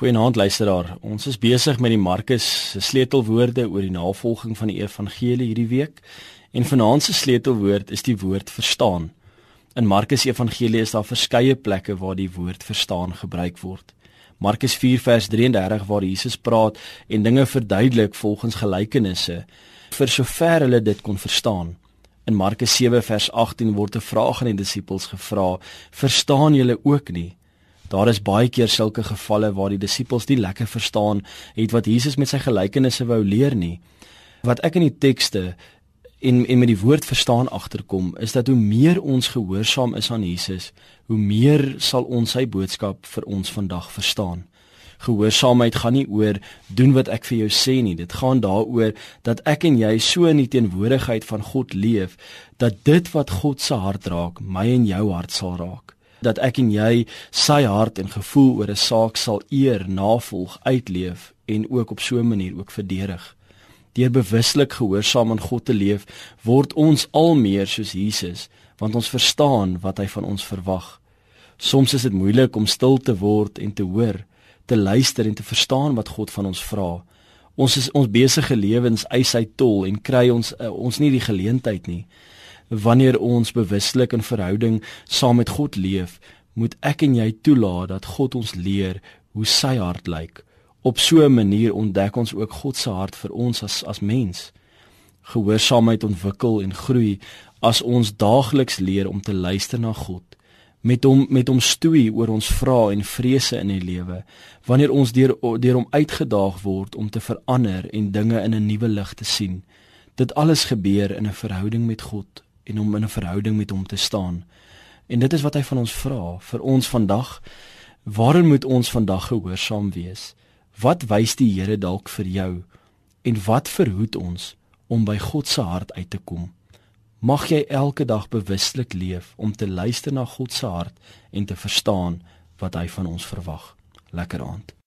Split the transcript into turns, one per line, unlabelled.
Goeienaand luisteraar. Ons is besig met die Markus se sleutelwoorde oor die navolging van die evangelie hierdie week. En vanaand se sleutelwoord is die woord verstaan. In Markus Evangelie is daar verskeie plekke waar die woord verstaan gebruik word. Markus 4 vers 33 waar Jesus praat en dinge verduidelik volgens gelykenisse vir sover hulle dit kon verstaan. In Markus 7 vers 18 word 'n vraag aan die disippels gevra: "Verstaan julle ook nie?" Daar is baie keer sulke gevalle waar die disippels nie lekker verstaan het wat Jesus met sy gelykenisse wou leer nie. Wat ek in die tekste en en met die woord verstaan agterkom is dat hoe meer ons gehoorsaam is aan Jesus, hoe meer sal ons sy boodskap vir ons vandag verstaan. Gehoorsaamheid gaan nie oor doen wat ek vir jou sê nie. Dit gaan daaroor dat ek en jy so in die teenwoordigheid van God leef dat dit wat God se hart raak, my en jou hart sal raak dat ek en jy sy hart en gevoel oor 'n saak sal eer, navolg, uitleef en ook op so 'n manier ook verdedig. Deur bewuslik gehoorsaam aan God te leef, word ons al meer soos Jesus, want ons verstaan wat hy van ons verwag. Soms is dit moeilik om stil te word en te hoor, te luister en te verstaan wat God van ons vra. Ons is ons besige lewens eis hy tol en kry ons uh, ons nie die geleentheid nie wanneer ons bewuslik in verhouding saam met God leef, moet ek en jy toelaat dat God ons leer hoe sy hart lyk. Op so 'n manier ontdek ons ook God se hart vir ons as as mens. Gehoorsaamheid ontwikkel en groei as ons daagliks leer om te luister na God met hom met hom stoei oor ons vrae en vrese in die lewe wanneer ons deur deur hom uitgedaag word om te verander en dinge in 'n nuwe lig te sien dit alles gebeur in 'n verhouding met God en om in 'n verhouding met hom te staan. En dit is wat hy van ons vra vir ons vandag. Waarin moet ons vandag gehoorsaam wees? Wat wys die Here dalk vir jou? En wat verhoed ons om by God se hart uit te kom? Mag jy elke dag bewuslik leef om te luister na God se hart en te verstaan wat hy van ons verwag. Lekker aand.